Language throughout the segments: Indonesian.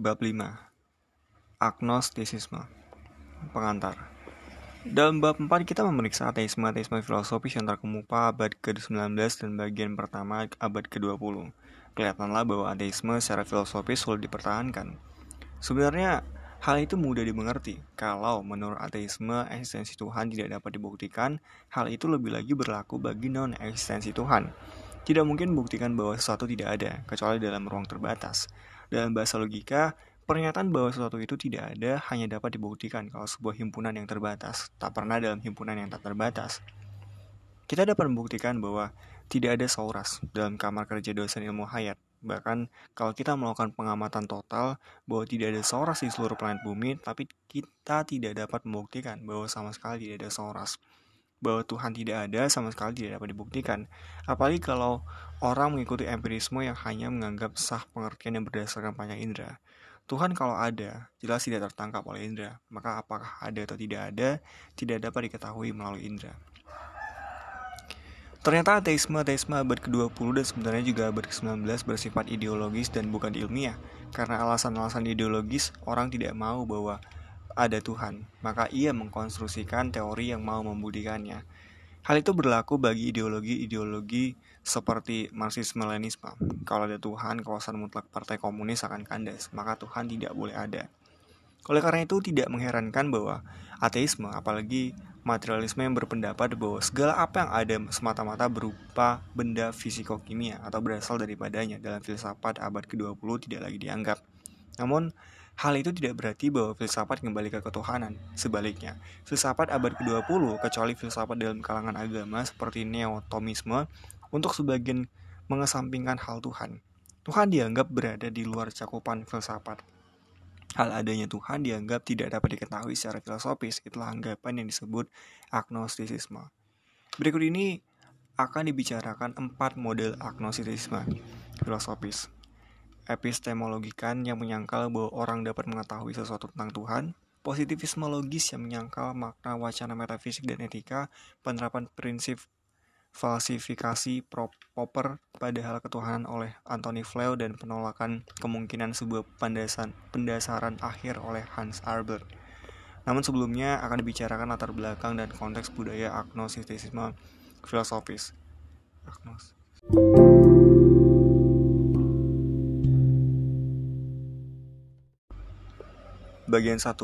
Bab 5 Agnostisisme Pengantar Dalam bab 4 kita memeriksa ateisme-ateisme filosofis yang terkemuka abad ke-19 dan bagian pertama abad ke-20. Kelihatanlah bahwa ateisme secara filosofis sulit dipertahankan. Sebenarnya, hal itu mudah dimengerti. Kalau menurut ateisme eksistensi Tuhan tidak dapat dibuktikan, hal itu lebih lagi berlaku bagi non-eksistensi Tuhan. Tidak mungkin membuktikan bahwa sesuatu tidak ada, kecuali dalam ruang terbatas. Dalam bahasa logika, pernyataan bahwa sesuatu itu tidak ada hanya dapat dibuktikan kalau sebuah himpunan yang terbatas, tak pernah dalam himpunan yang tak terbatas. Kita dapat membuktikan bahwa tidak ada sauras dalam kamar kerja dosen ilmu hayat. Bahkan kalau kita melakukan pengamatan total bahwa tidak ada sauras di seluruh planet bumi, tapi kita tidak dapat membuktikan bahwa sama sekali tidak ada sauras bahwa Tuhan tidak ada sama sekali tidak dapat dibuktikan. Apalagi kalau orang mengikuti empirisme yang hanya menganggap sah pengertian yang berdasarkan panjang indera. Tuhan kalau ada, jelas tidak tertangkap oleh indera. Maka apakah ada atau tidak ada, tidak dapat diketahui melalui indera. Ternyata ateisme-ateisme abad ke-20 dan sebenarnya juga abad ke-19 bersifat ideologis dan bukan ilmiah. Karena alasan-alasan ideologis, orang tidak mau bahwa ada Tuhan, maka ia mengkonstruksikan teori yang mau membuktikannya. Hal itu berlaku bagi ideologi-ideologi seperti Marxisme-Leninisme. Kalau ada Tuhan, kawasan mutlak partai komunis akan kandas, maka Tuhan tidak boleh ada. Oleh karena itu, tidak mengherankan bahwa ateisme, apalagi materialisme yang berpendapat bahwa segala apa yang ada semata-mata berupa benda fisiko-kimia atau berasal daripadanya dalam filsafat abad ke-20 tidak lagi dianggap. Namun, Hal itu tidak berarti bahwa filsafat kembali ke ketuhanan. Sebaliknya, filsafat abad ke-20, kecuali filsafat dalam kalangan agama seperti neotomisme, untuk sebagian mengesampingkan hal Tuhan. Tuhan dianggap berada di luar cakupan filsafat. Hal adanya Tuhan dianggap tidak dapat diketahui secara filosofis. Itulah anggapan yang disebut agnostisisme. Berikut ini akan dibicarakan empat model agnostisisme filosofis epistemologikan yang menyangkal bahwa orang dapat mengetahui sesuatu tentang Tuhan, positivisme logis yang menyangkal makna wacana metafisik dan etika, penerapan prinsip falsifikasi proper pada hal ketuhanan oleh Anthony Flew dan penolakan kemungkinan sebuah pendasaran, pendasaran akhir oleh Hans Albert. Namun sebelumnya akan dibicarakan latar belakang dan konteks budaya agnostisisme filosofis. Agnos. Bagian 1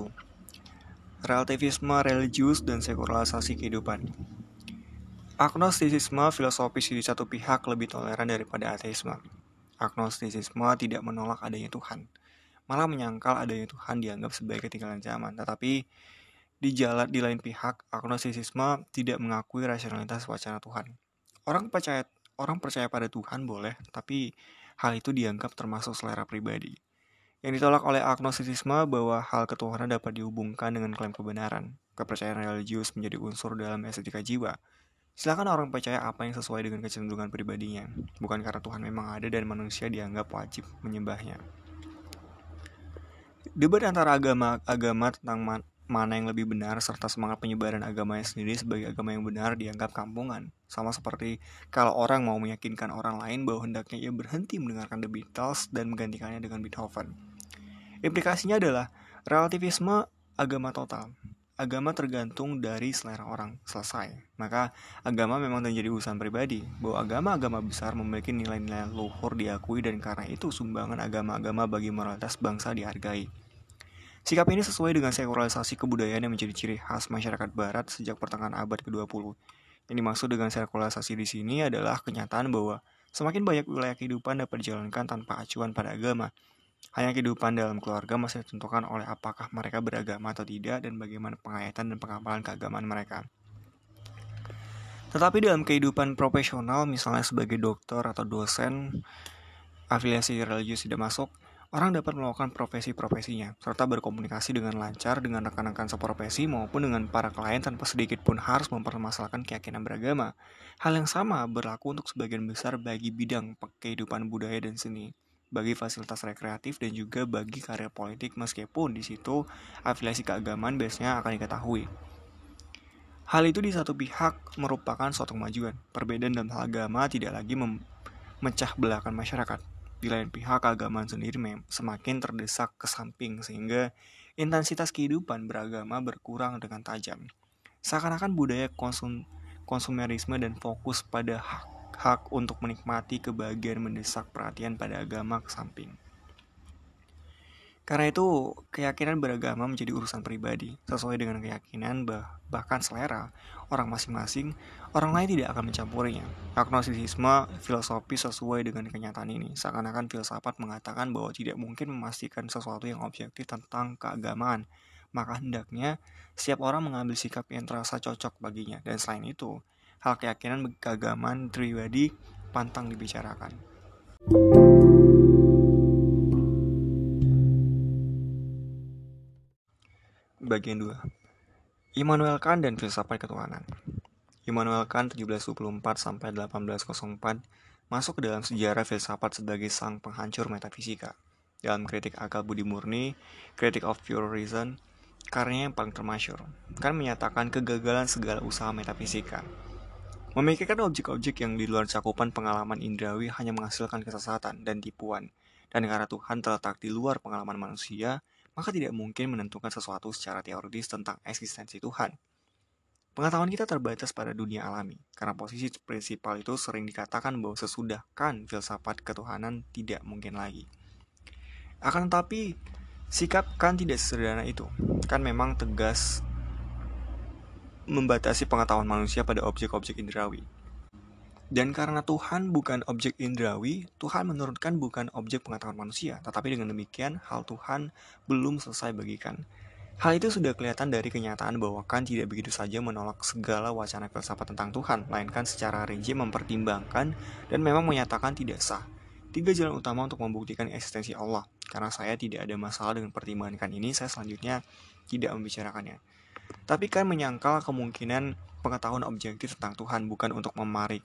Relativisme religius dan sekularisasi kehidupan Agnostisisme filosofis di satu pihak lebih toleran daripada ateisme. Agnostisisme tidak menolak adanya Tuhan, malah menyangkal adanya Tuhan dianggap sebagai ketinggalan zaman. Tetapi di jalan di lain pihak, agnostisisme tidak mengakui rasionalitas wacana Tuhan. Orang percaya orang percaya pada Tuhan boleh, tapi hal itu dianggap termasuk selera pribadi. Yang ditolak oleh agnostisisme bahwa hal ketuhanan dapat dihubungkan dengan klaim kebenaran. Kepercayaan religius menjadi unsur dalam estetika jiwa. Silakan orang percaya apa yang sesuai dengan kecenderungan pribadinya, bukan karena Tuhan memang ada dan manusia dianggap wajib menyembahnya. Debat antara agama-agama tentang man mana yang lebih benar serta semangat penyebaran agamanya sendiri sebagai agama yang benar dianggap kampungan. Sama seperti kalau orang mau meyakinkan orang lain bahwa hendaknya ia berhenti mendengarkan The Beatles dan menggantikannya dengan Beethoven. Implikasinya adalah relativisme agama total. Agama tergantung dari selera orang, selesai. Maka agama memang menjadi urusan pribadi, bahwa agama-agama besar memiliki nilai-nilai luhur diakui dan karena itu sumbangan agama-agama bagi moralitas bangsa dihargai. Sikap ini sesuai dengan sekularisasi kebudayaan yang menjadi ciri khas masyarakat barat sejak pertengahan abad ke-20. Yang dimaksud dengan sekularisasi di sini adalah kenyataan bahwa semakin banyak wilayah kehidupan dapat dijalankan tanpa acuan pada agama, hanya kehidupan dalam keluarga masih ditentukan oleh apakah mereka beragama atau tidak dan bagaimana penghayatan dan pengapalan keagamaan mereka. Tetapi dalam kehidupan profesional, misalnya sebagai dokter atau dosen, afiliasi religius tidak masuk, orang dapat melakukan profesi-profesinya, serta berkomunikasi dengan lancar dengan rekan-rekan seprofesi maupun dengan para klien tanpa sedikit pun harus mempermasalahkan keyakinan beragama. Hal yang sama berlaku untuk sebagian besar bagi bidang kehidupan budaya dan seni bagi fasilitas rekreatif dan juga bagi karir politik meskipun di situ afiliasi keagamaan biasanya akan diketahui. Hal itu di satu pihak merupakan suatu kemajuan. Perbedaan dalam hal agama tidak lagi memecah belahkan masyarakat. Di lain pihak, keagamaan sendiri semakin terdesak ke samping sehingga intensitas kehidupan beragama berkurang dengan tajam. Seakan-akan budaya konsum konsumerisme dan fokus pada hak, hak untuk menikmati kebahagiaan mendesak perhatian pada agama ke samping. Karena itu, keyakinan beragama menjadi urusan pribadi, sesuai dengan keyakinan bah bahkan selera orang masing-masing, orang lain tidak akan mencampurinya. Agnosisisme filosofi sesuai dengan kenyataan ini, seakan-akan filsafat mengatakan bahwa tidak mungkin memastikan sesuatu yang objektif tentang keagamaan, maka hendaknya setiap orang mengambil sikap yang terasa cocok baginya, dan selain itu, hal keyakinan keagamaan pribadi pantang dibicarakan. Bagian 2 Immanuel Kant dan filsafat ketuhanan Immanuel Kant 1724 sampai 1804 masuk ke dalam sejarah filsafat sebagai sang penghancur metafisika. Dalam kritik akal budi murni, Critic of Pure Reason, karyanya yang paling termasyur, Kant menyatakan kegagalan segala usaha metafisika. Memikirkan objek-objek yang di luar cakupan pengalaman indrawi hanya menghasilkan kesesatan dan tipuan, dan karena Tuhan terletak di luar pengalaman manusia, maka tidak mungkin menentukan sesuatu secara teoritis tentang eksistensi Tuhan. Pengetahuan kita terbatas pada dunia alami, karena posisi prinsipal itu sering dikatakan bahwa sesudah kan filsafat ketuhanan tidak mungkin lagi. Akan tetapi, sikap kan tidak sesederhana itu. Kan memang tegas membatasi pengetahuan manusia pada objek-objek indrawi. Dan karena Tuhan bukan objek indrawi, Tuhan menurunkan bukan objek pengetahuan manusia. Tetapi dengan demikian, hal Tuhan belum selesai bagikan. Hal itu sudah kelihatan dari kenyataan bahwa Kant tidak begitu saja menolak segala wacana filsafat tentang Tuhan, melainkan secara rinci mempertimbangkan dan memang menyatakan tidak sah. Tiga jalan utama untuk membuktikan eksistensi Allah. Karena saya tidak ada masalah dengan pertimbangan ini, saya selanjutnya tidak membicarakannya. Tapi kan menyangkal kemungkinan pengetahuan objektif tentang Tuhan bukan untuk memarik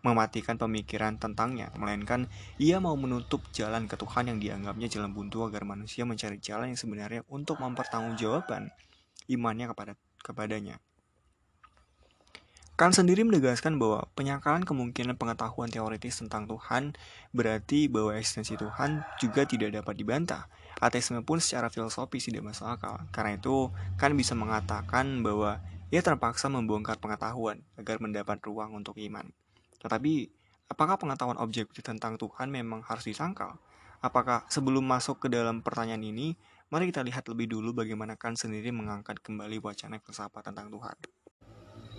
mematikan pemikiran tentangnya, melainkan ia mau menutup jalan ke Tuhan yang dianggapnya jalan buntu agar manusia mencari jalan yang sebenarnya untuk mempertanggungjawabkan imannya kepada kepadanya. Kant sendiri menegaskan bahwa penyangkalan kemungkinan pengetahuan teoritis tentang Tuhan berarti bahwa eksistensi Tuhan juga tidak dapat dibantah. Ateisme pun secara filosofis tidak masuk akal. Karena itu, Kant bisa mengatakan bahwa ia terpaksa membongkar pengetahuan agar mendapat ruang untuk iman. Tetapi, apakah pengetahuan objektif tentang Tuhan memang harus disangkal? Apakah sebelum masuk ke dalam pertanyaan ini, mari kita lihat lebih dulu bagaimana Kant sendiri mengangkat kembali wacana filsafat tentang Tuhan.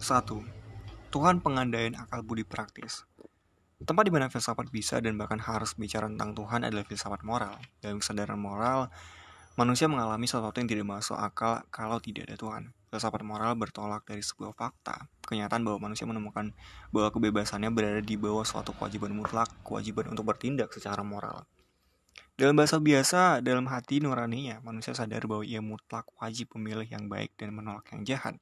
1. Tuhan pengandaian akal budi praktis. Tempat di mana filsafat bisa dan bahkan harus bicara tentang Tuhan adalah filsafat moral. Dalam kesadaran moral, manusia mengalami sesuatu yang tidak masuk akal kalau tidak ada Tuhan. Filsafat moral bertolak dari sebuah fakta, kenyataan bahwa manusia menemukan bahwa kebebasannya berada di bawah suatu kewajiban mutlak, kewajiban untuk bertindak secara moral. Dalam bahasa biasa, dalam hati nuraninya, manusia sadar bahwa ia mutlak wajib memilih yang baik dan menolak yang jahat.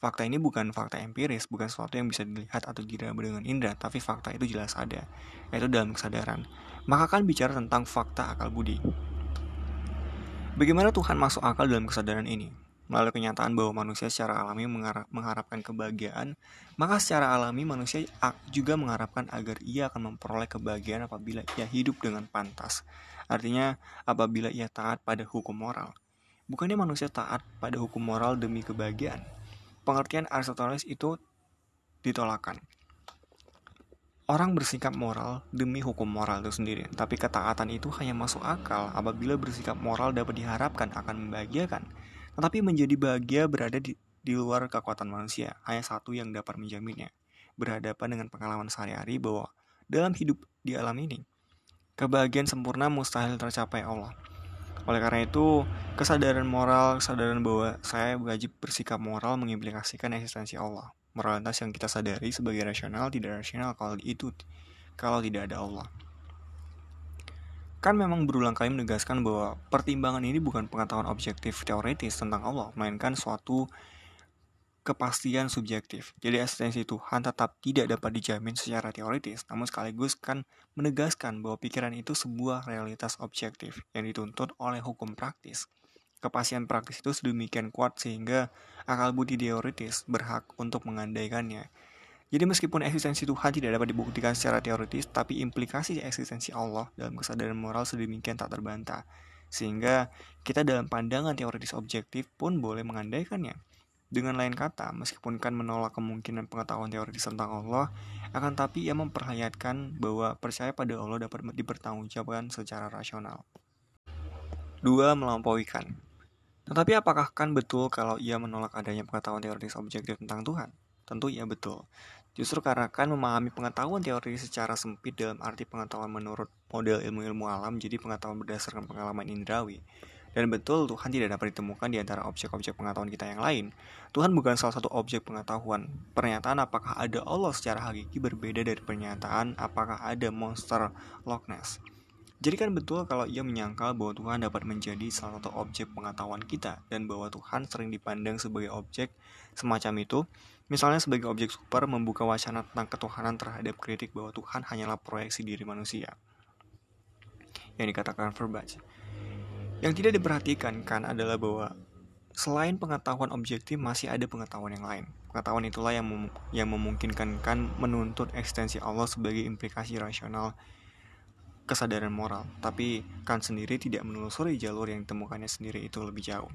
Fakta ini bukan fakta empiris, bukan sesuatu yang bisa dilihat atau diraba dengan indera, tapi fakta itu jelas ada, yaitu dalam kesadaran. Maka kan bicara tentang fakta akal budi. Bagaimana Tuhan masuk akal dalam kesadaran ini? melalui kenyataan bahwa manusia secara alami mengharapkan kebahagiaan, maka secara alami manusia juga mengharapkan agar ia akan memperoleh kebahagiaan apabila ia hidup dengan pantas. Artinya, apabila ia taat pada hukum moral. Bukannya manusia taat pada hukum moral demi kebahagiaan. Pengertian Aristoteles itu ditolakkan. Orang bersikap moral demi hukum moral itu sendiri, tapi ketaatan itu hanya masuk akal apabila bersikap moral dapat diharapkan akan membahagiakan tetapi menjadi bahagia berada di, di luar kekuatan manusia, hanya satu yang dapat menjaminnya. Berhadapan dengan pengalaman sehari-hari bahwa dalam hidup di alam ini, kebahagiaan sempurna mustahil tercapai Allah. Oleh karena itu, kesadaran moral, kesadaran bahwa saya wajib bersikap moral mengimplikasikan eksistensi Allah. Moralitas yang kita sadari sebagai rasional tidak rasional kalau itu kalau tidak ada Allah kan memang berulang kali menegaskan bahwa pertimbangan ini bukan pengetahuan objektif teoritis tentang Allah, melainkan suatu kepastian subjektif. Jadi eksistensi Tuhan tetap tidak dapat dijamin secara teoritis, namun sekaligus kan menegaskan bahwa pikiran itu sebuah realitas objektif yang dituntut oleh hukum praktis. Kepastian praktis itu sedemikian kuat sehingga akal budi teoritis berhak untuk mengandaikannya. Jadi meskipun eksistensi Tuhan tidak dapat dibuktikan secara teoritis, tapi implikasi eksistensi Allah dalam kesadaran moral sedemikian tak terbantah. Sehingga kita dalam pandangan teoritis objektif pun boleh mengandaikannya. Dengan lain kata, meskipun kan menolak kemungkinan pengetahuan teoritis tentang Allah, akan tapi ia memperlihatkan bahwa percaya pada Allah dapat dipertanggungjawabkan secara rasional. Dua, melampauikan. Tetapi apakah kan betul kalau ia menolak adanya pengetahuan teoritis objektif tentang Tuhan? Tentu ia betul. Justru karena kan memahami pengetahuan teori secara sempit dalam arti pengetahuan menurut model ilmu-ilmu alam jadi pengetahuan berdasarkan pengalaman indrawi. Dan betul Tuhan tidak dapat ditemukan di antara objek-objek pengetahuan kita yang lain. Tuhan bukan salah satu objek pengetahuan. Pernyataan apakah ada Allah secara hakiki berbeda dari pernyataan apakah ada monster Loch Ness. Jadi kan betul kalau ia menyangkal bahwa Tuhan dapat menjadi salah satu objek pengetahuan kita dan bahwa Tuhan sering dipandang sebagai objek semacam itu, misalnya sebagai objek super membuka wacana tentang ketuhanan terhadap kritik bahwa Tuhan hanyalah proyeksi diri manusia. Yang dikatakan Verbach. Yang tidak diperhatikan kan adalah bahwa selain pengetahuan objektif masih ada pengetahuan yang lain. Pengetahuan itulah yang mem yang memungkinkan kan menuntut ekstensi Allah sebagai implikasi rasional kesadaran moral, tapi Kant sendiri tidak menelusuri jalur yang ditemukannya sendiri itu lebih jauh.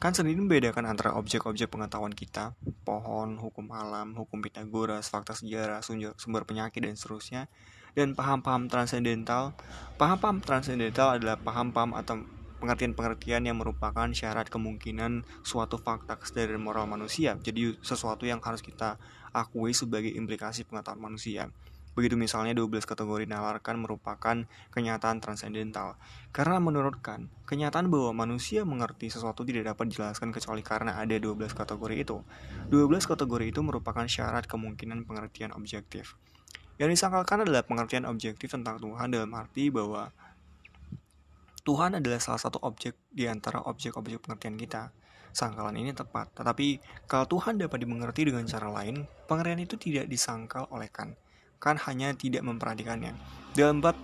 Kant sendiri membedakan antara objek-objek pengetahuan kita, pohon, hukum alam, hukum Pitagoras, fakta sejarah, sumber penyakit, dan seterusnya, dan paham-paham transendental. Paham-paham transendental adalah paham-paham atau pengertian-pengertian yang merupakan syarat kemungkinan suatu fakta kesadaran moral manusia. Jadi sesuatu yang harus kita akui sebagai implikasi pengetahuan manusia. Begitu misalnya 12 kategori nalarkan merupakan kenyataan transendental. Karena menurut Kant, kenyataan bahwa manusia mengerti sesuatu tidak dapat dijelaskan kecuali karena ada 12 kategori itu. 12 kategori itu merupakan syarat kemungkinan pengertian objektif. Yang disangkalkan adalah pengertian objektif tentang Tuhan dalam arti bahwa Tuhan adalah salah satu objek di antara objek-objek pengertian kita. Sangkalan ini tepat, tetapi kalau Tuhan dapat dimengerti dengan cara lain, pengertian itu tidak disangkal oleh Kant kan hanya tidak memperhatikannya. Dalam bab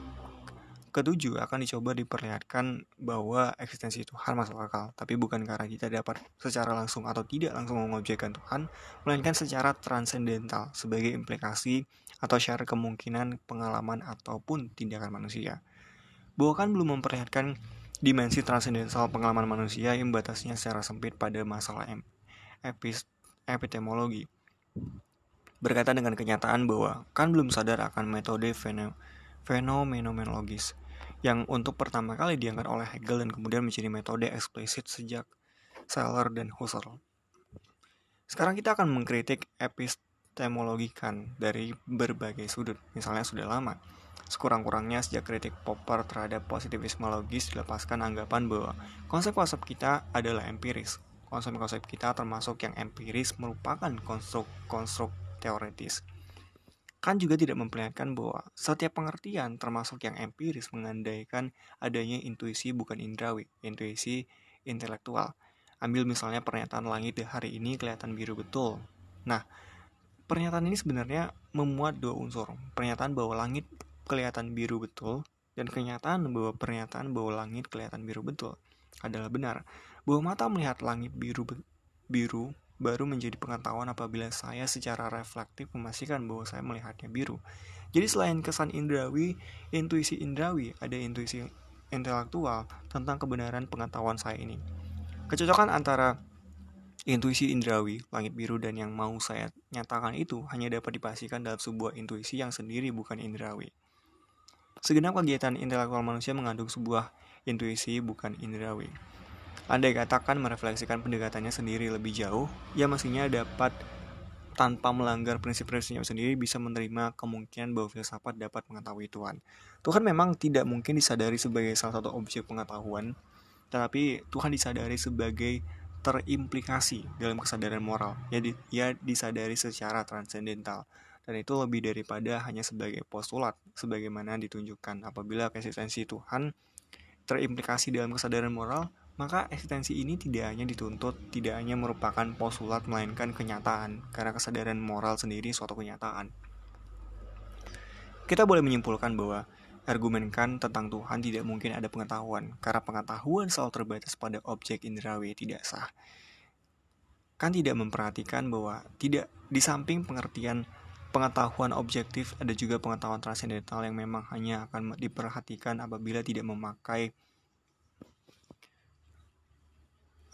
ketujuh akan dicoba diperlihatkan bahwa eksistensi Tuhan masuk akal, tapi bukan karena kita dapat secara langsung atau tidak langsung mengobjekkan Tuhan, melainkan secara transendental sebagai implikasi atau syarat kemungkinan pengalaman ataupun tindakan manusia. Bahwa kan belum memperlihatkan dimensi transendental pengalaman manusia yang batasnya secara sempit pada masalah epistemologi berkaitan dengan kenyataan bahwa kan belum sadar akan metode fenomenologis yang untuk pertama kali diangkat oleh Hegel dan kemudian menjadi metode eksplisit sejak Seller dan Husserl. Sekarang kita akan mengkritik epistemologi kan dari berbagai sudut, misalnya sudah lama. Sekurang-kurangnya sejak kritik Popper terhadap positivisme logis dilepaskan anggapan bahwa konsep-konsep kita adalah empiris. Konsep-konsep kita termasuk yang empiris merupakan konstruk-konstruk teoritis. Kan juga tidak memperlihatkan bahwa setiap pengertian termasuk yang empiris mengandaikan adanya intuisi bukan indrawi, intuisi intelektual. Ambil misalnya pernyataan langit hari ini kelihatan biru betul. Nah, pernyataan ini sebenarnya memuat dua unsur. Pernyataan bahwa langit kelihatan biru betul dan kenyataan bahwa pernyataan bahwa langit kelihatan biru betul adalah benar. Bahwa mata melihat langit biru biru baru menjadi pengetahuan apabila saya secara reflektif memastikan bahwa saya melihatnya biru. Jadi selain kesan indrawi, intuisi indrawi, ada intuisi intelektual tentang kebenaran pengetahuan saya ini. Kecocokan antara intuisi indrawi, langit biru dan yang mau saya nyatakan itu hanya dapat dipastikan dalam sebuah intuisi yang sendiri bukan indrawi. Segenap kegiatan intelektual manusia mengandung sebuah intuisi bukan indrawi. Andai katakan merefleksikan pendekatannya sendiri lebih jauh, ia mestinya dapat tanpa melanggar prinsip-prinsipnya sendiri bisa menerima kemungkinan bahwa filsafat dapat mengetahui Tuhan. Tuhan memang tidak mungkin disadari sebagai salah satu objek pengetahuan, tetapi Tuhan disadari sebagai terimplikasi dalam kesadaran moral. Ya, ia disadari secara transendental dan itu lebih daripada hanya sebagai postulat sebagaimana ditunjukkan apabila eksistensi Tuhan terimplikasi dalam kesadaran moral maka eksistensi ini tidak hanya dituntut, tidak hanya merupakan postulat melainkan kenyataan, karena kesadaran moral sendiri suatu kenyataan. Kita boleh menyimpulkan bahwa argumen Kant tentang Tuhan tidak mungkin ada pengetahuan, karena pengetahuan selalu terbatas pada objek indrawi tidak sah. Kant tidak memperhatikan bahwa tidak di samping pengertian pengetahuan objektif, ada juga pengetahuan transendental yang memang hanya akan diperhatikan apabila tidak memakai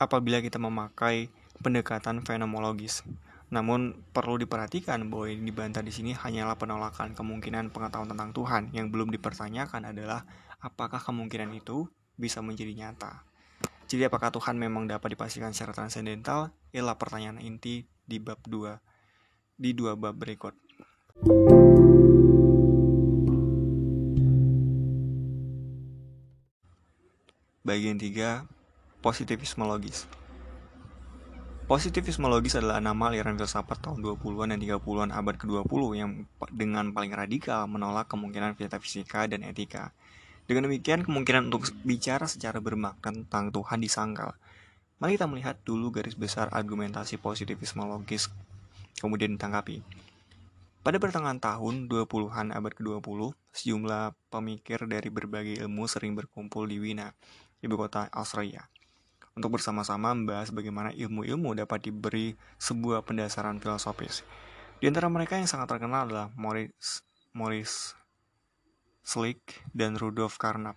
apabila kita memakai pendekatan fenomenologis. Namun perlu diperhatikan bahwa yang dibantah di sini hanyalah penolakan kemungkinan pengetahuan tentang Tuhan yang belum dipertanyakan adalah apakah kemungkinan itu bisa menjadi nyata. Jadi apakah Tuhan memang dapat dipastikan secara transendental? Ialah pertanyaan inti di bab 2 di dua bab berikut. Bagian 3 Positivisme logis Positivisme logis adalah nama aliran filsafat tahun 20-an dan 30-an abad ke-20 yang dengan paling radikal menolak kemungkinan metafisika dan etika. Dengan demikian, kemungkinan untuk bicara secara bermakna tentang Tuhan disangkal. Mari kita melihat dulu garis besar argumentasi positivisme logis, kemudian ditanggapi. Pada pertengahan tahun 20-an abad ke-20, sejumlah pemikir dari berbagai ilmu sering berkumpul di Wina, ibu kota Australia untuk bersama-sama membahas bagaimana ilmu-ilmu dapat diberi sebuah pendasaran filosofis. Di antara mereka yang sangat terkenal adalah Maurice, Maurice Slick dan Rudolf Carnap.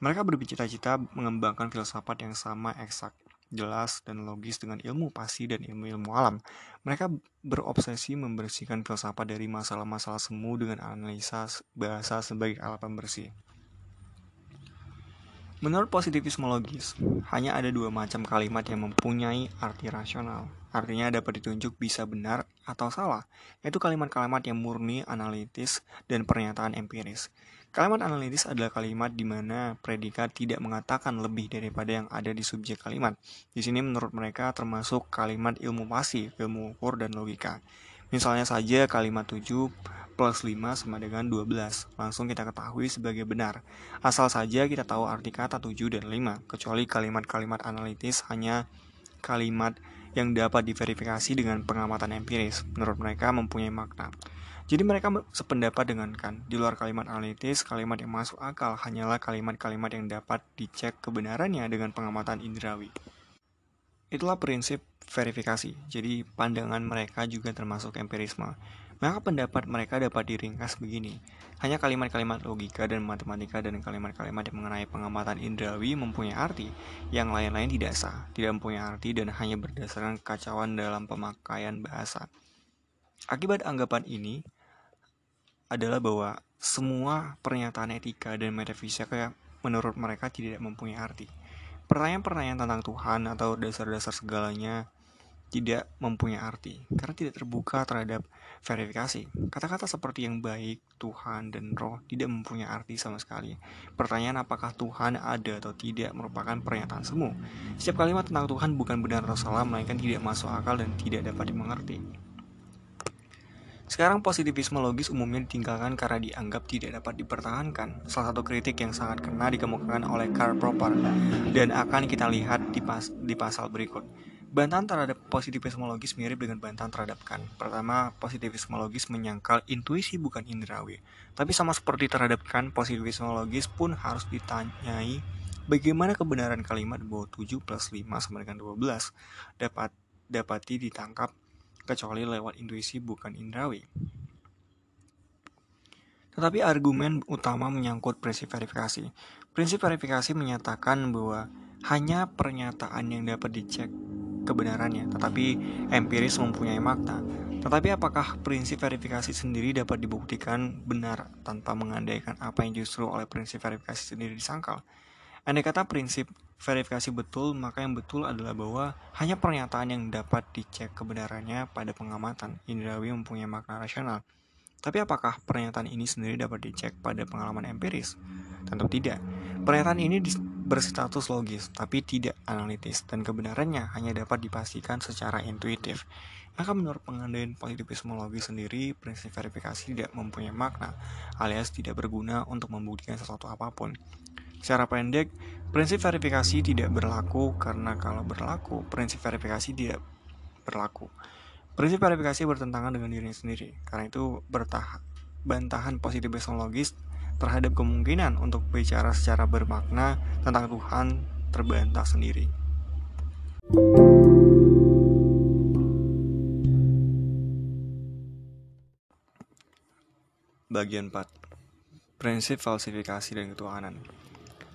Mereka bercita-cita mengembangkan filsafat yang sama eksak, jelas, dan logis dengan ilmu pasti dan ilmu-ilmu alam. Mereka berobsesi membersihkan filsafat dari masalah-masalah semu dengan analisa bahasa sebagai alat pembersih. Menurut positivisme logis, hanya ada dua macam kalimat yang mempunyai arti rasional. Artinya dapat ditunjuk bisa benar atau salah, yaitu kalimat-kalimat yang murni, analitis, dan pernyataan empiris. Kalimat analitis adalah kalimat di mana predikat tidak mengatakan lebih daripada yang ada di subjek kalimat. Di sini menurut mereka termasuk kalimat ilmu pasif, ilmu ukur, dan logika. Misalnya saja kalimat 7 plus 5 sama dengan 12. Langsung kita ketahui sebagai benar. Asal saja kita tahu arti kata 7 dan 5, kecuali kalimat-kalimat analitis hanya kalimat yang dapat diverifikasi dengan pengamatan empiris. Menurut mereka mempunyai makna. Jadi mereka sependapat dengan kan, di luar kalimat analitis, kalimat yang masuk akal hanyalah kalimat-kalimat yang dapat dicek kebenarannya dengan pengamatan indrawi. Itulah prinsip verifikasi. Jadi pandangan mereka juga termasuk empirisme. Maka pendapat mereka dapat diringkas begini. Hanya kalimat-kalimat logika dan matematika dan kalimat-kalimat yang mengenai pengamatan indrawi mempunyai arti, yang lain-lain tidak sah, tidak mempunyai arti dan hanya berdasarkan kekacauan dalam pemakaian bahasa. Akibat anggapan ini adalah bahwa semua pernyataan etika dan metafisika menurut mereka tidak mempunyai arti. Pertanyaan-pertanyaan tentang Tuhan atau dasar-dasar segalanya tidak mempunyai arti karena tidak terbuka terhadap verifikasi. Kata-kata seperti yang baik, Tuhan, dan roh tidak mempunyai arti sama sekali. Pertanyaan apakah Tuhan ada atau tidak merupakan pernyataan semu. Setiap kalimat tentang Tuhan bukan benar atau salah, melainkan tidak masuk akal dan tidak dapat dimengerti. Sekarang positivisme logis umumnya ditinggalkan karena dianggap tidak dapat dipertahankan. Salah satu kritik yang sangat kena dikemukakan oleh Karl Popper dan akan kita lihat di, pas, di pasal berikut. Bantahan terhadap positivisme logis mirip dengan bantahan terhadap Kant. Pertama, positivisme logis menyangkal intuisi bukan indrawi. Tapi sama seperti terhadap Kant, positivisme logis pun harus ditanyai bagaimana kebenaran kalimat bahwa 7 plus 5 sama dengan 12 dapat dapati ditangkap kecuali lewat intuisi bukan indrawi. Tetapi argumen utama menyangkut prinsip verifikasi. Prinsip verifikasi menyatakan bahwa hanya pernyataan yang dapat dicek kebenarannya, tetapi empiris mempunyai makna. Tetapi apakah prinsip verifikasi sendiri dapat dibuktikan benar tanpa mengandaikan apa yang justru oleh prinsip verifikasi sendiri disangkal? Andai kata prinsip verifikasi betul, maka yang betul adalah bahwa hanya pernyataan yang dapat dicek kebenarannya pada pengamatan indrawi mempunyai makna rasional. Tapi apakah pernyataan ini sendiri dapat dicek pada pengalaman empiris? Tentu tidak. Pernyataan ini berstatus logis, tapi tidak analitis, dan kebenarannya hanya dapat dipastikan secara intuitif. Maka menurut pengandaian positivisme logis sendiri, prinsip verifikasi tidak mempunyai makna, alias tidak berguna untuk membuktikan sesuatu apa pun. Secara pendek, prinsip verifikasi tidak berlaku karena kalau berlaku, prinsip verifikasi tidak berlaku. Prinsip verifikasi bertentangan dengan dirinya sendiri, karena itu bertahan bantahan positivisme logis terhadap kemungkinan untuk bicara secara bermakna tentang Tuhan terbantah sendiri. Bagian 4 Prinsip falsifikasi dan ketuhanan.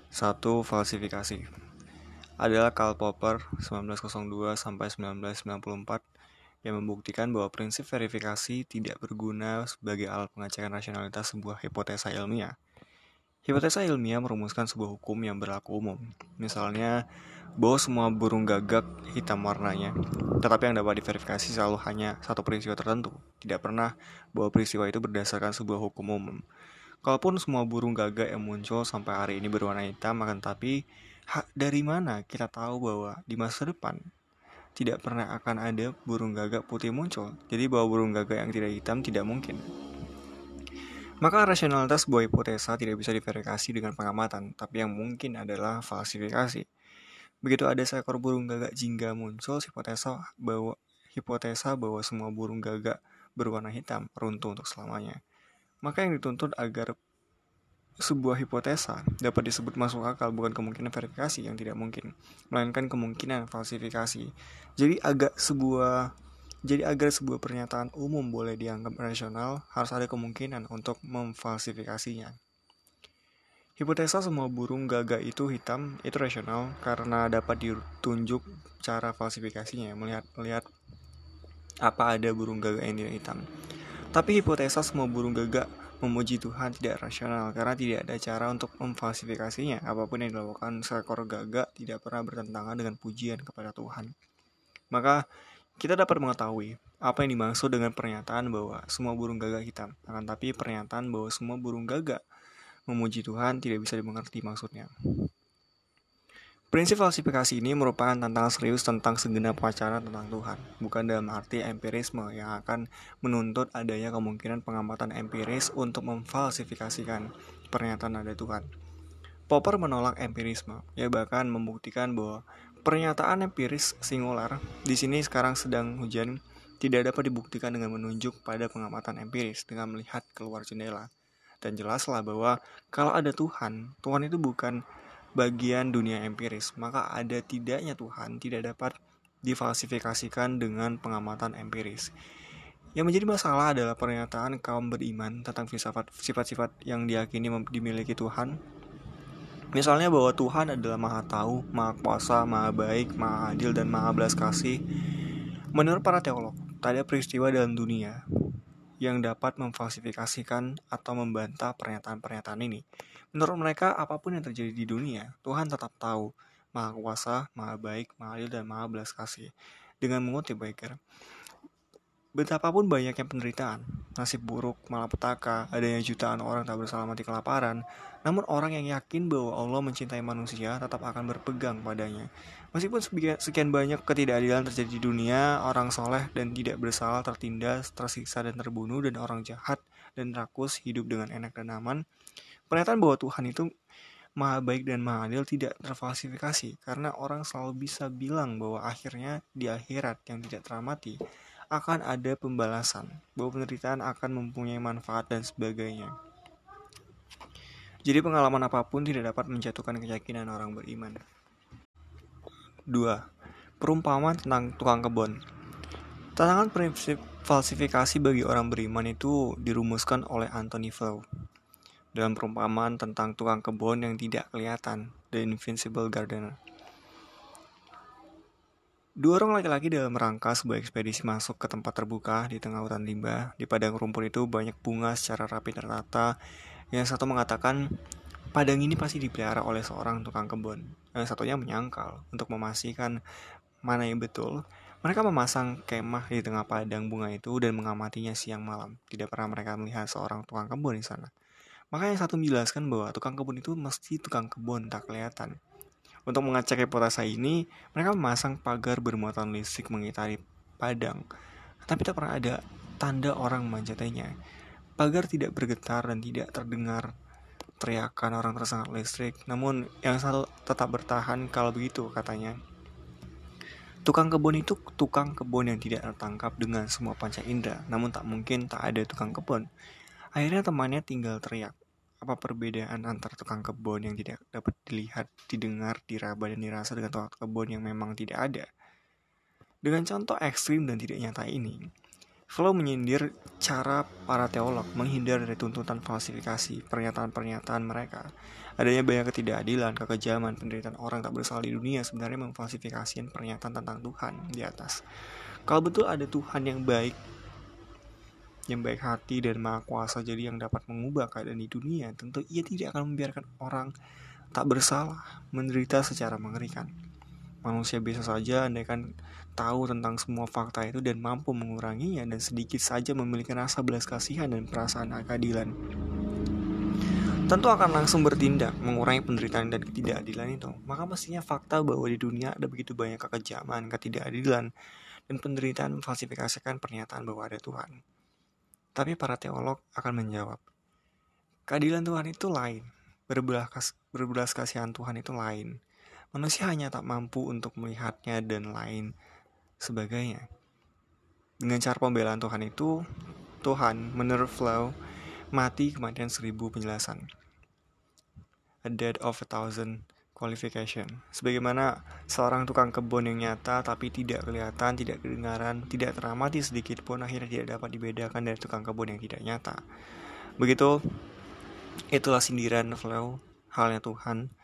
Satu Falsifikasi. Adalah Karl Popper 1902 sampai 1994 yang membuktikan bahwa prinsip verifikasi tidak berguna sebagai alat pengecekan rasionalitas sebuah hipotesa ilmiah. Hipotesa ilmiah merumuskan sebuah hukum yang berlaku umum. Misalnya, bahwa semua burung gagak hitam warnanya, tetapi yang dapat diverifikasi selalu hanya satu peristiwa tertentu, tidak pernah bahwa peristiwa itu berdasarkan sebuah hukum umum. Kalaupun semua burung gagak yang muncul sampai hari ini berwarna hitam, akan tapi dari mana kita tahu bahwa di masa depan tidak pernah akan ada burung gagak putih muncul. Jadi bahwa burung gagak yang tidak hitam tidak mungkin. Maka rasionalitas sebuah hipotesa tidak bisa diverifikasi dengan pengamatan, tapi yang mungkin adalah falsifikasi. Begitu ada seekor burung gagak jingga muncul, hipotesa bahwa hipotesa bahwa semua burung gagak berwarna hitam runtuh untuk selamanya. Maka yang dituntut agar sebuah hipotesa dapat disebut masuk akal bukan kemungkinan verifikasi yang tidak mungkin, melainkan kemungkinan falsifikasi. Jadi agak sebuah jadi agar sebuah pernyataan umum boleh dianggap rasional, harus ada kemungkinan untuk memfalsifikasinya. Hipotesa semua burung gagak itu hitam itu rasional karena dapat ditunjuk cara falsifikasinya melihat melihat apa ada burung gagak yang tidak hitam. Tapi hipotesa semua burung gagak memuji Tuhan tidak rasional karena tidak ada cara untuk memfalsifikasinya. Apa pun yang dilakukan seekor gagak tidak pernah bertentangan dengan pujian kepada Tuhan. Maka kita dapat mengetahui apa yang dimaksud dengan pernyataan bahwa semua burung gagak hitam. Akan tapi pernyataan bahwa semua burung gagak memuji Tuhan tidak bisa dimengerti maksudnya. Prinsip falsifikasi ini merupakan tantangan serius tentang segenap wacana tentang Tuhan, bukan dalam arti empirisme yang akan menuntut adanya kemungkinan pengamatan empiris untuk memfalsifikasikan pernyataan ada Tuhan. Popper menolak empirisme, ia bahkan membuktikan bahwa pernyataan empiris singular di sini sekarang sedang hujan tidak dapat dibuktikan dengan menunjuk pada pengamatan empiris dengan melihat keluar jendela dan jelaslah bahwa kalau ada Tuhan, Tuhan itu bukan bagian dunia empiris, maka ada tidaknya Tuhan tidak dapat difalsifikasikan dengan pengamatan empiris. Yang menjadi masalah adalah pernyataan kaum beriman tentang sifat-sifat yang diyakini dimiliki Tuhan. Misalnya bahwa Tuhan adalah maha tahu, maha kuasa, maha baik, maha adil, dan maha belas kasih. Menurut para teolog, tak ada peristiwa dalam dunia yang dapat memfalsifikasikan atau membantah pernyataan-pernyataan ini. Menurut mereka, apa pun yang terjadi di dunia, Tuhan tetap tahu, maha kuasa, maha baik, maha adil, dan maha belas kasih. Dengan mengutip Baker, Betapapun banyaknya penderitaan, nasib buruk, malapetaka, adanya jutaan orang tak bersalah mati kelaparan, namun orang yang yakin bahwa Allah mencintai manusia tetap akan berpegang padanya. Meskipun sekian banyak ketidakadilan terjadi di dunia, orang soleh dan tidak bersalah tertindas, tersiksa dan terbunuh, dan orang jahat dan rakus hidup dengan enak dan aman, pernyataan bahwa Tuhan itu maha baik dan maha adil tidak terfalsifikasi karena orang selalu bisa bilang bahwa akhirnya di akhirat yang tidak teramati akan ada pembalasan, bahwa penderitaan akan mempunyai manfaat dan sebagainya. Jadi pengalaman apa pun tidak dapat menjatuhkan keyakinan orang beriman. 2. Perumpamaan tentang tukang kebun. Tantangan prinsip falsifikasi bagi orang beriman itu dirumuskan oleh Anthony Flew dalam perumpamaan tentang tukang kebun yang tidak kelihatan, The Invincible Gardener. Dua orang laki-laki dalam rangka sebuah ekspedisi masuk ke tempat terbuka di tengah hutan limbah. Di padang rumput itu banyak bunga secara rapi tertata. Yang satu mengatakan, padang ini pasti dipelihara oleh seorang tukang kebun. Yang satunya menyangkal untuk memastikan mana yang betul. Mereka memasang kemah di tengah padang bunga itu dan mengamatinya siang malam. Tidak pernah mereka melihat seorang tukang kebun di sana. Maka yang satu menjelaskan bahwa tukang kebun itu mesti tukang kebun tak kelihatan. Untuk mengecek hipotesa ini, mereka memasang pagar bermuatan listrik mengitari padang, tapi tak pernah ada tanda orang memanjatnya. Pagar tidak bergetar dan tidak terdengar teriakan orang tersengat listrik, namun yang satu tetap bertahan kalau begitu katanya. Tukang kebun itu tukang kebun yang tidak tertangkap dengan semua panca indera, namun tak mungkin tak ada tukang kebun. Akhirnya temannya tinggal teriak, apa perbedaan antara tukang kebun yang tidak dapat dilihat, didengar, diraba, dan dirasa dengan tukang kebun yang memang tidak ada? Dengan contoh ekstrim dan tidak nyata ini, Flow menyindir cara para teolog menghindar dari tuntutan falsifikasi pernyataan-pernyataan mereka. Adanya banyak ketidakadilan, kekejaman, penderitaan orang tak bersalah di dunia sebenarnya memfalsifikasikan pernyataan tentang Tuhan di atas. Kalau betul ada Tuhan yang baik, yang baik hati dan maha kuasa jadi yang dapat mengubah keadaan di dunia, tentu ia tidak akan membiarkan orang tak bersalah menderita secara mengerikan. Manusia biasa saja andaikan tahu tentang semua fakta itu dan mampu menguranginya dan sedikit saja memiliki rasa belas kasihan dan perasaan keadilan. Tentu akan langsung bertindak mengurangi penderitaan dan ketidakadilan itu. Maka mestinya fakta bahwa di dunia ada begitu banyak kekejaman, ketidakadilan, dan penderitaan memfalsifikasikan pernyataan bahwa ada Tuhan. Tapi para teolog akan menjawab, keadilan Tuhan itu lain, berbelas, berbelas kasihan Tuhan itu lain. Manusia hanya tak mampu untuk melihatnya dan lain sebagainya. Dengan cara pembelaan Tuhan itu, Tuhan menurut Flow mati kematian seribu penjelasan. A dead of a thousand qualification. Sebagaimana seorang tukang kebun yang nyata tapi tidak kelihatan, tidak kedengaran, tidak teramati sedikit pun akhirnya tidak dapat dibedakan dari tukang kebun yang tidak nyata. Begitu itulah sindiran Flow halnya Tuhan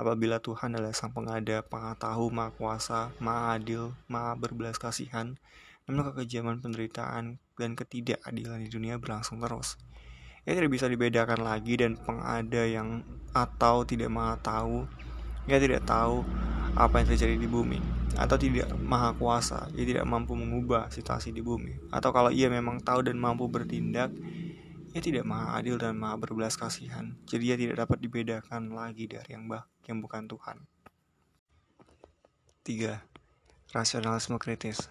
Apabila Tuhan adalah sang pengada, tahu, maha kuasa, maha adil, maha berbelas kasihan, namun kekejaman penderitaan dan ketidakadilan di dunia berlangsung terus. Ia tidak bisa dibedakan lagi dan pengada yang atau tidak maha ia tidak tahu apa yang terjadi di bumi atau tidak maha kuasa, ia tidak mampu mengubah situasi di bumi. Atau kalau ia memang tahu dan mampu bertindak, ia tidak maha adil dan maha berbelas kasihan, jadi ia tidak dapat dibedakan lagi dari yang bah yang bukan Tuhan. 3. Rasionalisme kritis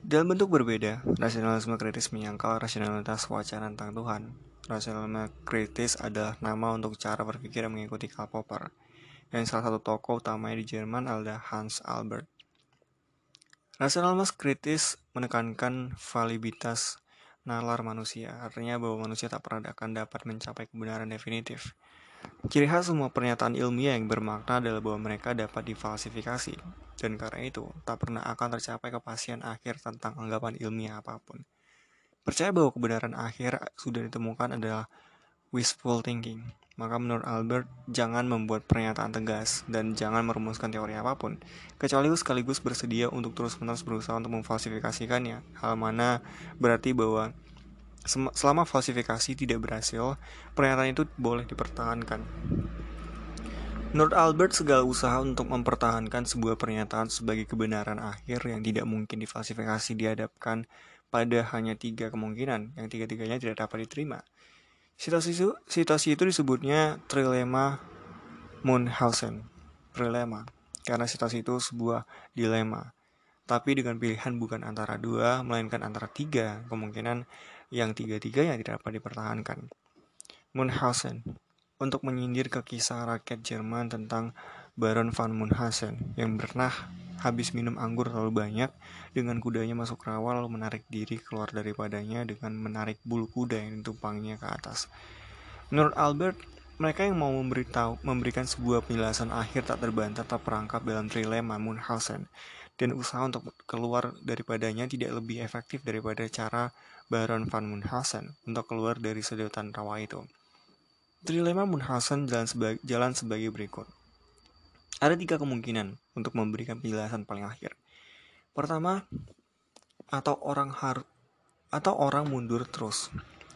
Dalam bentuk berbeda, rasionalisme kritis menyangkal rasionalitas wacana tentang Tuhan. Rasionalisme kritis adalah nama untuk cara berpikir yang mengikuti Karl Popper, yang salah satu tokoh utamanya di Jerman adalah Hans Albert. Rasionalisme kritis menekankan validitas nalar manusia, artinya bahwa manusia tak pernah akan dapat mencapai kebenaran definitif. Ciri khas semua pernyataan ilmiah yang bermakna adalah bahwa mereka dapat difalsifikasi, dan karena itu tak pernah akan tercapai kepastian akhir tentang anggapan ilmiah apa pun. Percaya bahwa kebenaran akhir sudah ditemukan adalah wishful thinking. Maka menurut Albert, jangan membuat pernyataan tegas dan jangan merumuskan teori apa pun, kecuali sekaligus bersedia untuk terus-menerus berusaha untuk memfalsifikasikannya. Hal mana berarti bahwa selama falsifikasi tidak berhasil, pernyataan itu boleh dipertahankan. Menurut Albert, segala usaha untuk mempertahankan sebuah pernyataan sebagai kebenaran akhir yang tidak mungkin difalsifikasi dihadapkan pada hanya tiga kemungkinan yang tiga-tiganya tidak dapat diterima. Situasi itu, situasi itu disebutnya trilema Munchausen. Trilema. Karena situasi itu sebuah dilema. Tapi dengan pilihan bukan antara dua, melainkan antara tiga kemungkinan yang tiga-tiganya tidak dapat dipertahankan. Munchausen untuk menyindir ke kisah rakyat Jerman tentang Baron van Munchausen yang pernah habis minum anggur terlalu banyak dengan kudanya masuk rawa lalu menarik diri keluar daripadanya dengan menarik bulu kuda yang ditumpangnya ke atas. Menurut Albert, mereka yang mau memberitahu, memberikan sebuah penjelasan akhir tak terbantah tak perangkap dalam trilema Munchausen dan usaha untuk keluar daripadanya tidak lebih efektif daripada cara Baron van Munchausen untuk keluar dari sedotan rawa itu. Trilema Munchausen jalan jalan sebagai berikut. Ada tiga kemungkinan untuk memberikan penjelasan paling akhir. Pertama, atau orang har atau orang mundur terus.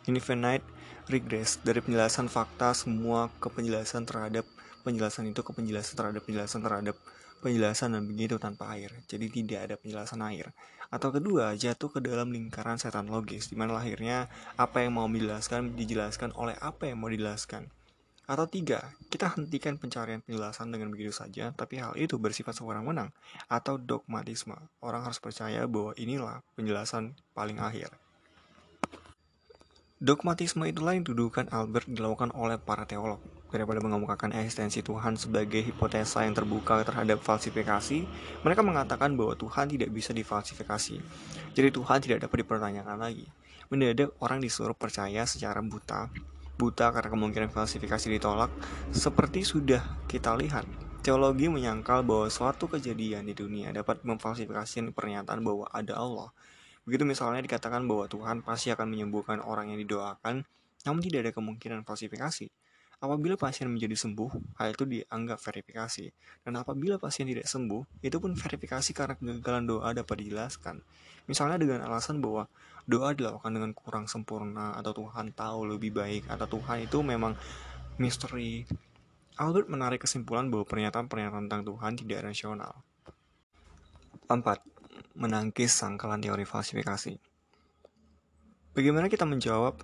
Infinite regress dari penjelasan fakta semua ke penjelasan terhadap penjelasan itu ke penjelasan terhadap penjelasan terhadap penjelasan dan begitu tanpa air. Jadi tidak ada penjelasan air. Atau kedua, jatuh ke dalam lingkaran setan logis di mana lahirnya apa yang mau dijelaskan dijelaskan oleh apa yang mau dijelaskan. Atau tiga, kita hentikan pencarian penjelasan dengan begitu saja, tapi hal itu bersifat seorang menang atau dogmatisme. Orang harus percaya bahwa inilah penjelasan paling akhir. Dogmatisme itulah yang dudukan Albert dilakukan oleh para teolog. Daripada mengemukakan eksistensi Tuhan sebagai hipotesa yang terbuka terhadap falsifikasi, mereka mengatakan bahwa Tuhan tidak bisa difalsifikasi. Jadi Tuhan tidak dapat dipertanyakan lagi. Mendadak orang disuruh percaya secara buta buta karena kemungkinan falsifikasi ditolak, seperti sudah kita lihat. Teologi menyangkal bahwa suatu kejadian di dunia dapat memfalsifikasi pernyataan bahwa ada Allah. Begitu misalnya dikatakan bahwa Tuhan pasti akan menyembuhkan orang yang didoakan, namun tidak ada kemungkinan falsifikasi. Apabila pasien menjadi sembuh, hal itu dianggap verifikasi. Dan apabila pasien tidak sembuh, itu pun verifikasi karena kegagalan doa dapat dijelaskan. Misalnya dengan alasan bahwa doa dilakukan dengan kurang sempurna, atau Tuhan tahu lebih baik, atau Tuhan itu memang misteri. Albert menarik kesimpulan bahwa pernyataan-pernyataan tentang Tuhan tidak rasional. 4. Menangkis sangkalan teori falsifikasi. Bagaimana kita menjawab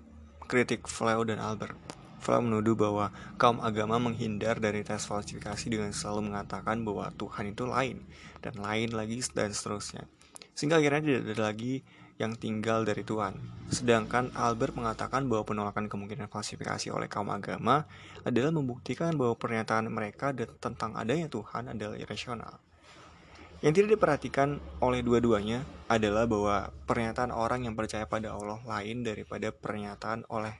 kritik Flau dan Albert? Flau menuduh bahwa kaum agama menghindar dari tes falsifikasi dengan selalu mengatakan bahwa Tuhan itu lain, dan lain lagi, dan seterusnya. Sehingga akhirnya tidak ada lagi yang tinggal dari Tuhan. Sedangkan Albert mengatakan bahwa penolakan kemungkinan falsifikasi oleh kaum agama adalah membuktikan bahwa pernyataan mereka tentang adanya Tuhan adalah irasional. Yang tidak diperhatikan oleh dua-duanya adalah bahwa pernyataan orang yang percaya pada Allah lain daripada pernyataan oleh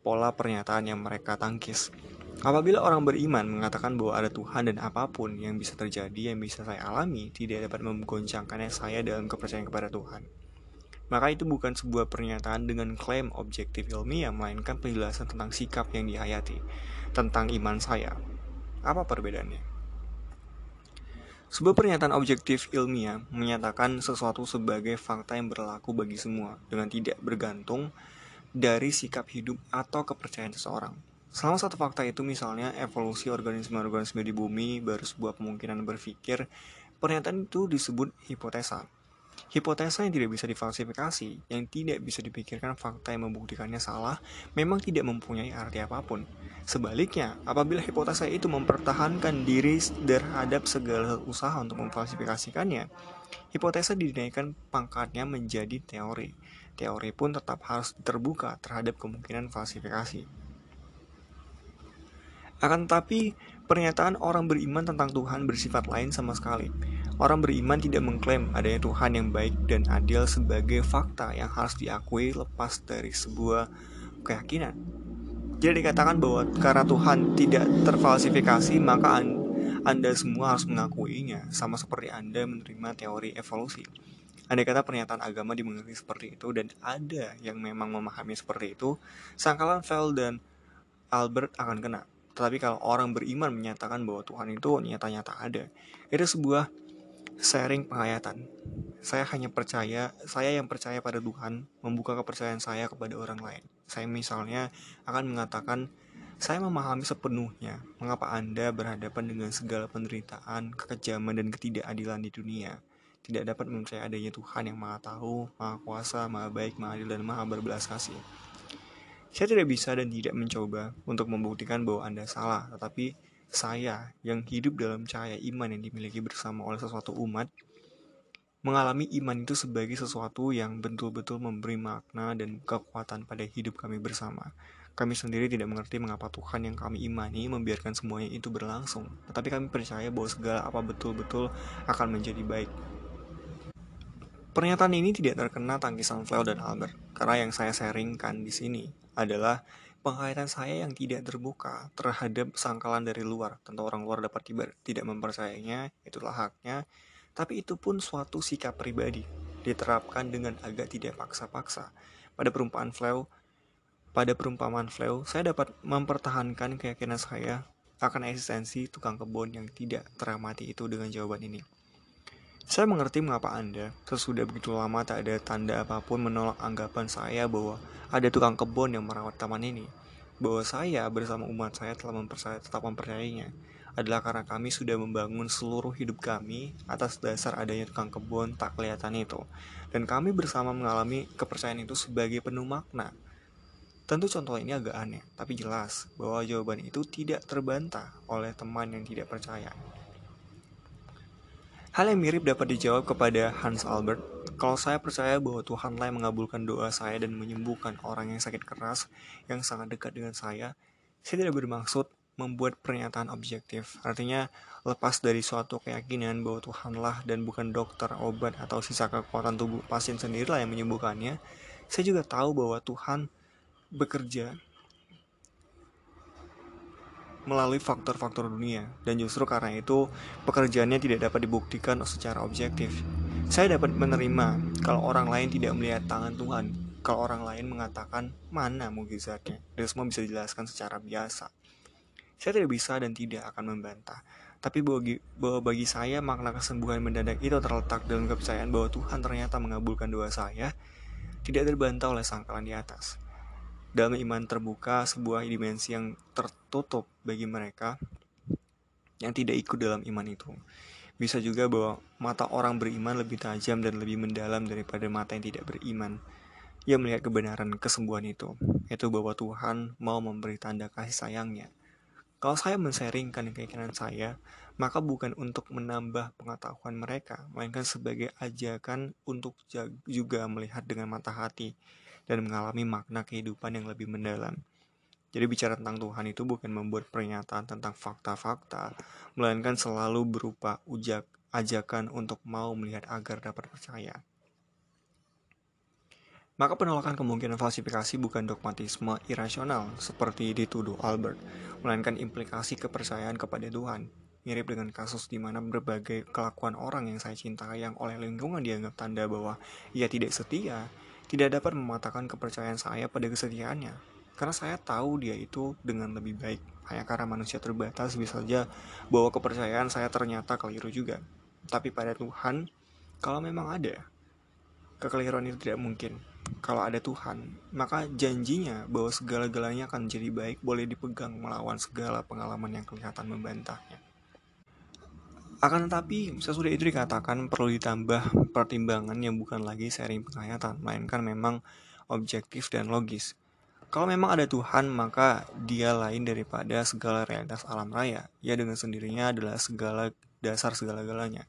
pola pernyataan yang mereka tangkis. Apabila orang beriman mengatakan bahwa ada Tuhan dan apa pun yang bisa terjadi, yang bisa saya alami, tidak dapat menggoncangkannya saya dalam kepercayaan kepada Tuhan. Maka itu bukan sebuah pernyataan dengan klaim objektif ilmiah, melainkan penjelasan tentang sikap yang dihayati, tentang iman saya. Apa perbedaannya? Sebuah pernyataan objektif ilmiah menyatakan sesuatu sebagai fakta yang berlaku bagi semua, dengan tidak bergantung dari sikap hidup atau kepercayaan seseorang. Selama satu fakta itu misalnya evolusi organisme-organisme di bumi baru sebuah kemungkinan berpikir, pernyataan itu disebut hipotesa. Hipotesa yang tidak bisa difalsifikasi, yang tidak bisa dipikirkan fakta yang membuktikannya salah, memang tidak mempunyai arti apa pun. Sebaliknya, apabila hipotesa itu mempertahankan diri terhadap segala usaha untuk memfalsifikasikannya, hipotesa dinaikkan pangkatnya menjadi teori teori pun tetap harus terbuka terhadap kemungkinan falsifikasi. Akan tetapi, pernyataan orang beriman tentang Tuhan bersifat lain sama sekali. Orang beriman tidak mengklaim adanya Tuhan yang baik dan adil sebagai fakta yang harus diakui lepas dari sebuah keyakinan. Jadi dikatakan bahwa karena Tuhan tidak terfalsifikasi, maka Anda semua harus mengakuinya, sama seperti Anda menerima teori evolusi. Andai kata pernyataan agama dimengerti seperti itu dan ada yang memang memahami seperti itu, sangkalan Vel dan Albert akan kena. Tetapi kalau orang beriman menyatakan bahwa Tuhan itu nyata-nyata ada, itu sebuah sharing penghayatan. Saya hanya percaya, saya yang percaya pada Tuhan, membuka kepercayaan saya kepada orang lain. Saya misalnya akan mengatakan, saya memahami sepenuhnya mengapa Anda berhadapan dengan segala penderitaan, kekejaman, dan ketidakadilan di dunia tidak dapat mempercayai adanya Tuhan yang maha tahu, maha kuasa, maha baik, maha adil, dan maha berbelas kasih. Saya tidak bisa dan tidak mencoba untuk membuktikan bahwa Anda salah, tetapi saya yang hidup dalam cahaya iman yang dimiliki bersama oleh sesuatu umat, mengalami iman itu sebagai sesuatu yang betul-betul memberi makna dan kekuatan pada hidup kami bersama. Kami sendiri tidak mengerti mengapa Tuhan yang kami imani membiarkan semuanya itu berlangsung, tetapi kami percaya bahwa segala apa betul-betul akan menjadi baik. Pernyataan ini tidak terkena tangkisan Flau dan Albert, karena yang saya sharingkan di sini adalah penghayatan saya yang tidak terbuka terhadap sangkalan dari luar. Tentu orang luar dapat tiba, tidak mempercayainya, itulah haknya. Tapi itu pun suatu sikap pribadi, diterapkan dengan agak tidak paksa-paksa. Pada perumpamaan Flau, pada perumpamaan Flau, saya dapat mempertahankan keyakinan saya akan eksistensi tukang kebun yang tidak teramati itu dengan jawaban ini. Saya mengerti mengapa Anda, sesudah begitu lama tak ada tanda apa pun menolak anggapan saya bahwa ada tukang kebun yang merawat taman ini. Bahwa saya bersama umat saya telah mempercaya, tetap mempercayainya adalah karena kami sudah membangun seluruh hidup kami atas dasar adanya tukang kebun tak kelihatan itu. Dan kami bersama mengalami kepercayaan itu sebagai penuh makna. Tentu contoh ini agak aneh, tapi jelas bahwa jawaban itu tidak terbantah oleh teman yang tidak percaya. Hal yang mirip dapat dijawab kepada Hans Albert. Kalau saya percaya bahwa Tuhanlah yang mengabulkan doa saya dan menyembuhkan orang yang sakit keras yang sangat dekat dengan saya, saya tidak bermaksud membuat pernyataan objektif. Artinya, lepas dari suatu keyakinan bahwa Tuhanlah dan bukan dokter, obat, atau sisa kekuatan tubuh pasien sendirilah yang menyembuhkannya, saya juga tahu bahwa Tuhan bekerja melalui faktor-faktor dunia dan justru karena itu pekerjaannya tidak dapat dibuktikan secara objektif. Saya dapat menerima kalau orang lain tidak melihat tangan Tuhan, kalau orang lain mengatakan mana mukjizatnya, dan semua bisa dijelaskan secara biasa. Saya tidak bisa dan tidak akan membantah. Tapi bagi, bahwa bagi saya makna kesembuhan mendadak itu terletak dalam kepercayaan bahwa Tuhan ternyata mengabulkan doa saya, tidak terbantah oleh sangkalan di atas. Dalam iman terbuka, sebuah dimensi yang tertutup bagi mereka yang tidak ikut dalam iman itu. Bisa juga bahwa mata orang beriman lebih tajam dan lebih mendalam daripada mata yang tidak beriman. Ia melihat kebenaran kesembuhan itu, yaitu bahwa Tuhan mau memberi tanda kasih sayangnya kalau saya mensaringkan keyakinan saya, maka bukan untuk menambah pengetahuan mereka, melainkan sebagai ajakan untuk juga melihat dengan mata hati dan mengalami makna kehidupan yang lebih mendalam. Jadi bicara tentang Tuhan itu bukan membuat pernyataan tentang fakta-fakta, melainkan selalu berupa ujak ajakan untuk mau melihat agar dapat percaya. Maka penolakan kemungkinan falsifikasi bukan dogmatisme irasional seperti dituduh Albert, melainkan implikasi kepercayaan kepada Tuhan. Mirip dengan kasus di mana berbagai kelakuan orang yang saya cintai yang oleh lingkungan dianggap tanda bahwa ia tidak setia, tidak dapat mematahkan kepercayaan saya pada kesetiaannya. Karena saya tahu dia itu dengan lebih baik. Hanya karena manusia terbatas bisa saja bahwa kepercayaan saya ternyata keliru juga. Tapi pada Tuhan, kalau memang ada, kekeliruan itu tidak mungkin kalau ada Tuhan, maka janjinya bahwa segala-galanya akan menjadi baik boleh dipegang melawan segala pengalaman yang kelihatan membantahnya. Akan tetapi, sesudah itu dikatakan perlu ditambah pertimbangan yang bukan lagi sharing penghayatan, melainkan memang objektif dan logis. Kalau memang ada Tuhan, maka dia lain daripada segala realitas alam raya. Ia dengan sendirinya adalah segala dasar segala-galanya.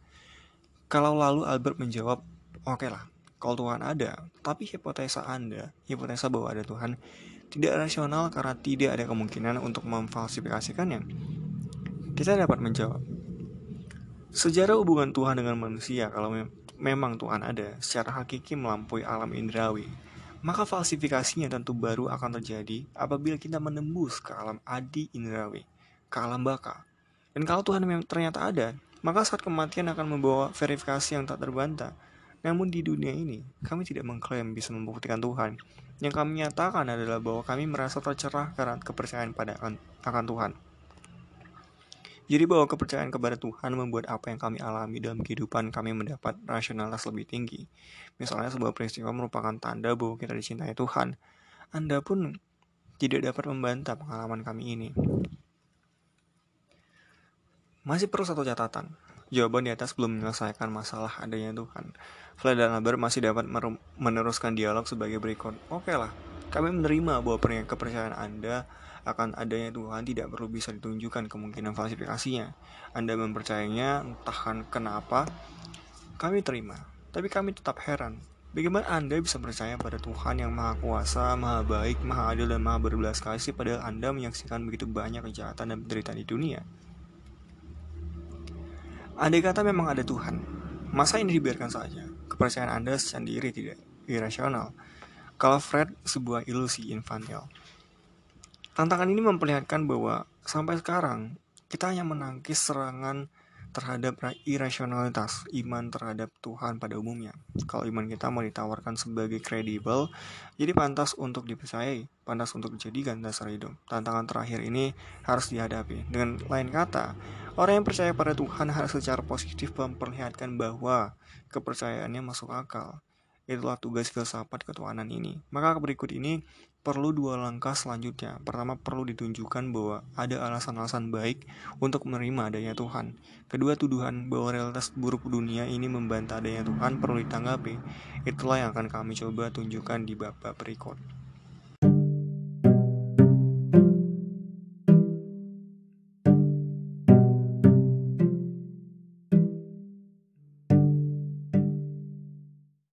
Kalau lalu Albert menjawab, oke okay lah, kalau Tuhan ada, tapi hipotesa Anda, hipotesa bahwa ada Tuhan, tidak rasional karena tidak ada kemungkinan untuk memfalsifikasikannya. Kita dapat menjawab, sejarah hubungan Tuhan dengan manusia kalau mem memang Tuhan ada secara hakiki melampaui alam indrawi, maka falsifikasinya tentu baru akan terjadi apabila kita menembus ke alam adi indrawi, ke alam baka. Dan kalau Tuhan memang ternyata ada, maka saat kematian akan membawa verifikasi yang tak terbantah namun di dunia ini, kami tidak mengklaim bisa membuktikan Tuhan. Yang kami nyatakan adalah bahwa kami merasa tercerah karena kepercayaan pada akan Tuhan. Jadi bahwa kepercayaan kepada Tuhan membuat apa yang kami alami dalam kehidupan kami mendapat rasionalitas lebih tinggi. Misalnya sebuah peristiwa merupakan tanda bahwa kita dicintai Tuhan. Anda pun tidak dapat membantah pengalaman kami ini. Masih perlu satu catatan. Jawaban di atas belum menyelesaikan masalah adanya Tuhan. Flat dan Albert masih dapat meneruskan dialog sebagai berikut. Oke okay lah, kami menerima bahwa kepercayaan Anda akan adanya Tuhan tidak perlu bisa ditunjukkan kemungkinan falsifikasinya. Anda mempercayainya, entah kan kenapa, kami terima. Tapi kami tetap heran, Bagaimana Anda bisa percaya pada Tuhan yang Maha Kuasa, Maha Baik, Maha Adil, dan Maha Berbelas Kasih padahal Anda menyaksikan begitu banyak kejahatan dan penderitaan di dunia? Andai kata memang ada Tuhan, masa ini dibiarkan saja? Kepercayaan Anda sendiri tidak irasional. Kalau Fred sebuah ilusi infantil. Tantangan ini memperlihatkan bahwa sampai sekarang kita hanya menangkis serangan terhadap irasionalitas iman terhadap Tuhan pada umumnya. Kalau iman kita mau ditawarkan sebagai kredibel, jadi pantas untuk dipercayai, pantas untuk dijadikan dasar hidup. Tantangan terakhir ini harus dihadapi. Dengan lain kata, orang yang percaya pada Tuhan harus secara positif memperlihatkan bahwa kepercayaannya masuk akal. Itulah tugas filsafat ketuhanan ini. Maka berikut ini perlu dua langkah selanjutnya. Pertama, perlu ditunjukkan bahwa ada alasan-alasan baik untuk menerima adanya Tuhan. Kedua, tuduhan bahwa realitas buruk dunia ini membantah adanya Tuhan perlu ditanggapi. Itulah yang akan kami coba tunjukkan di bab berikut.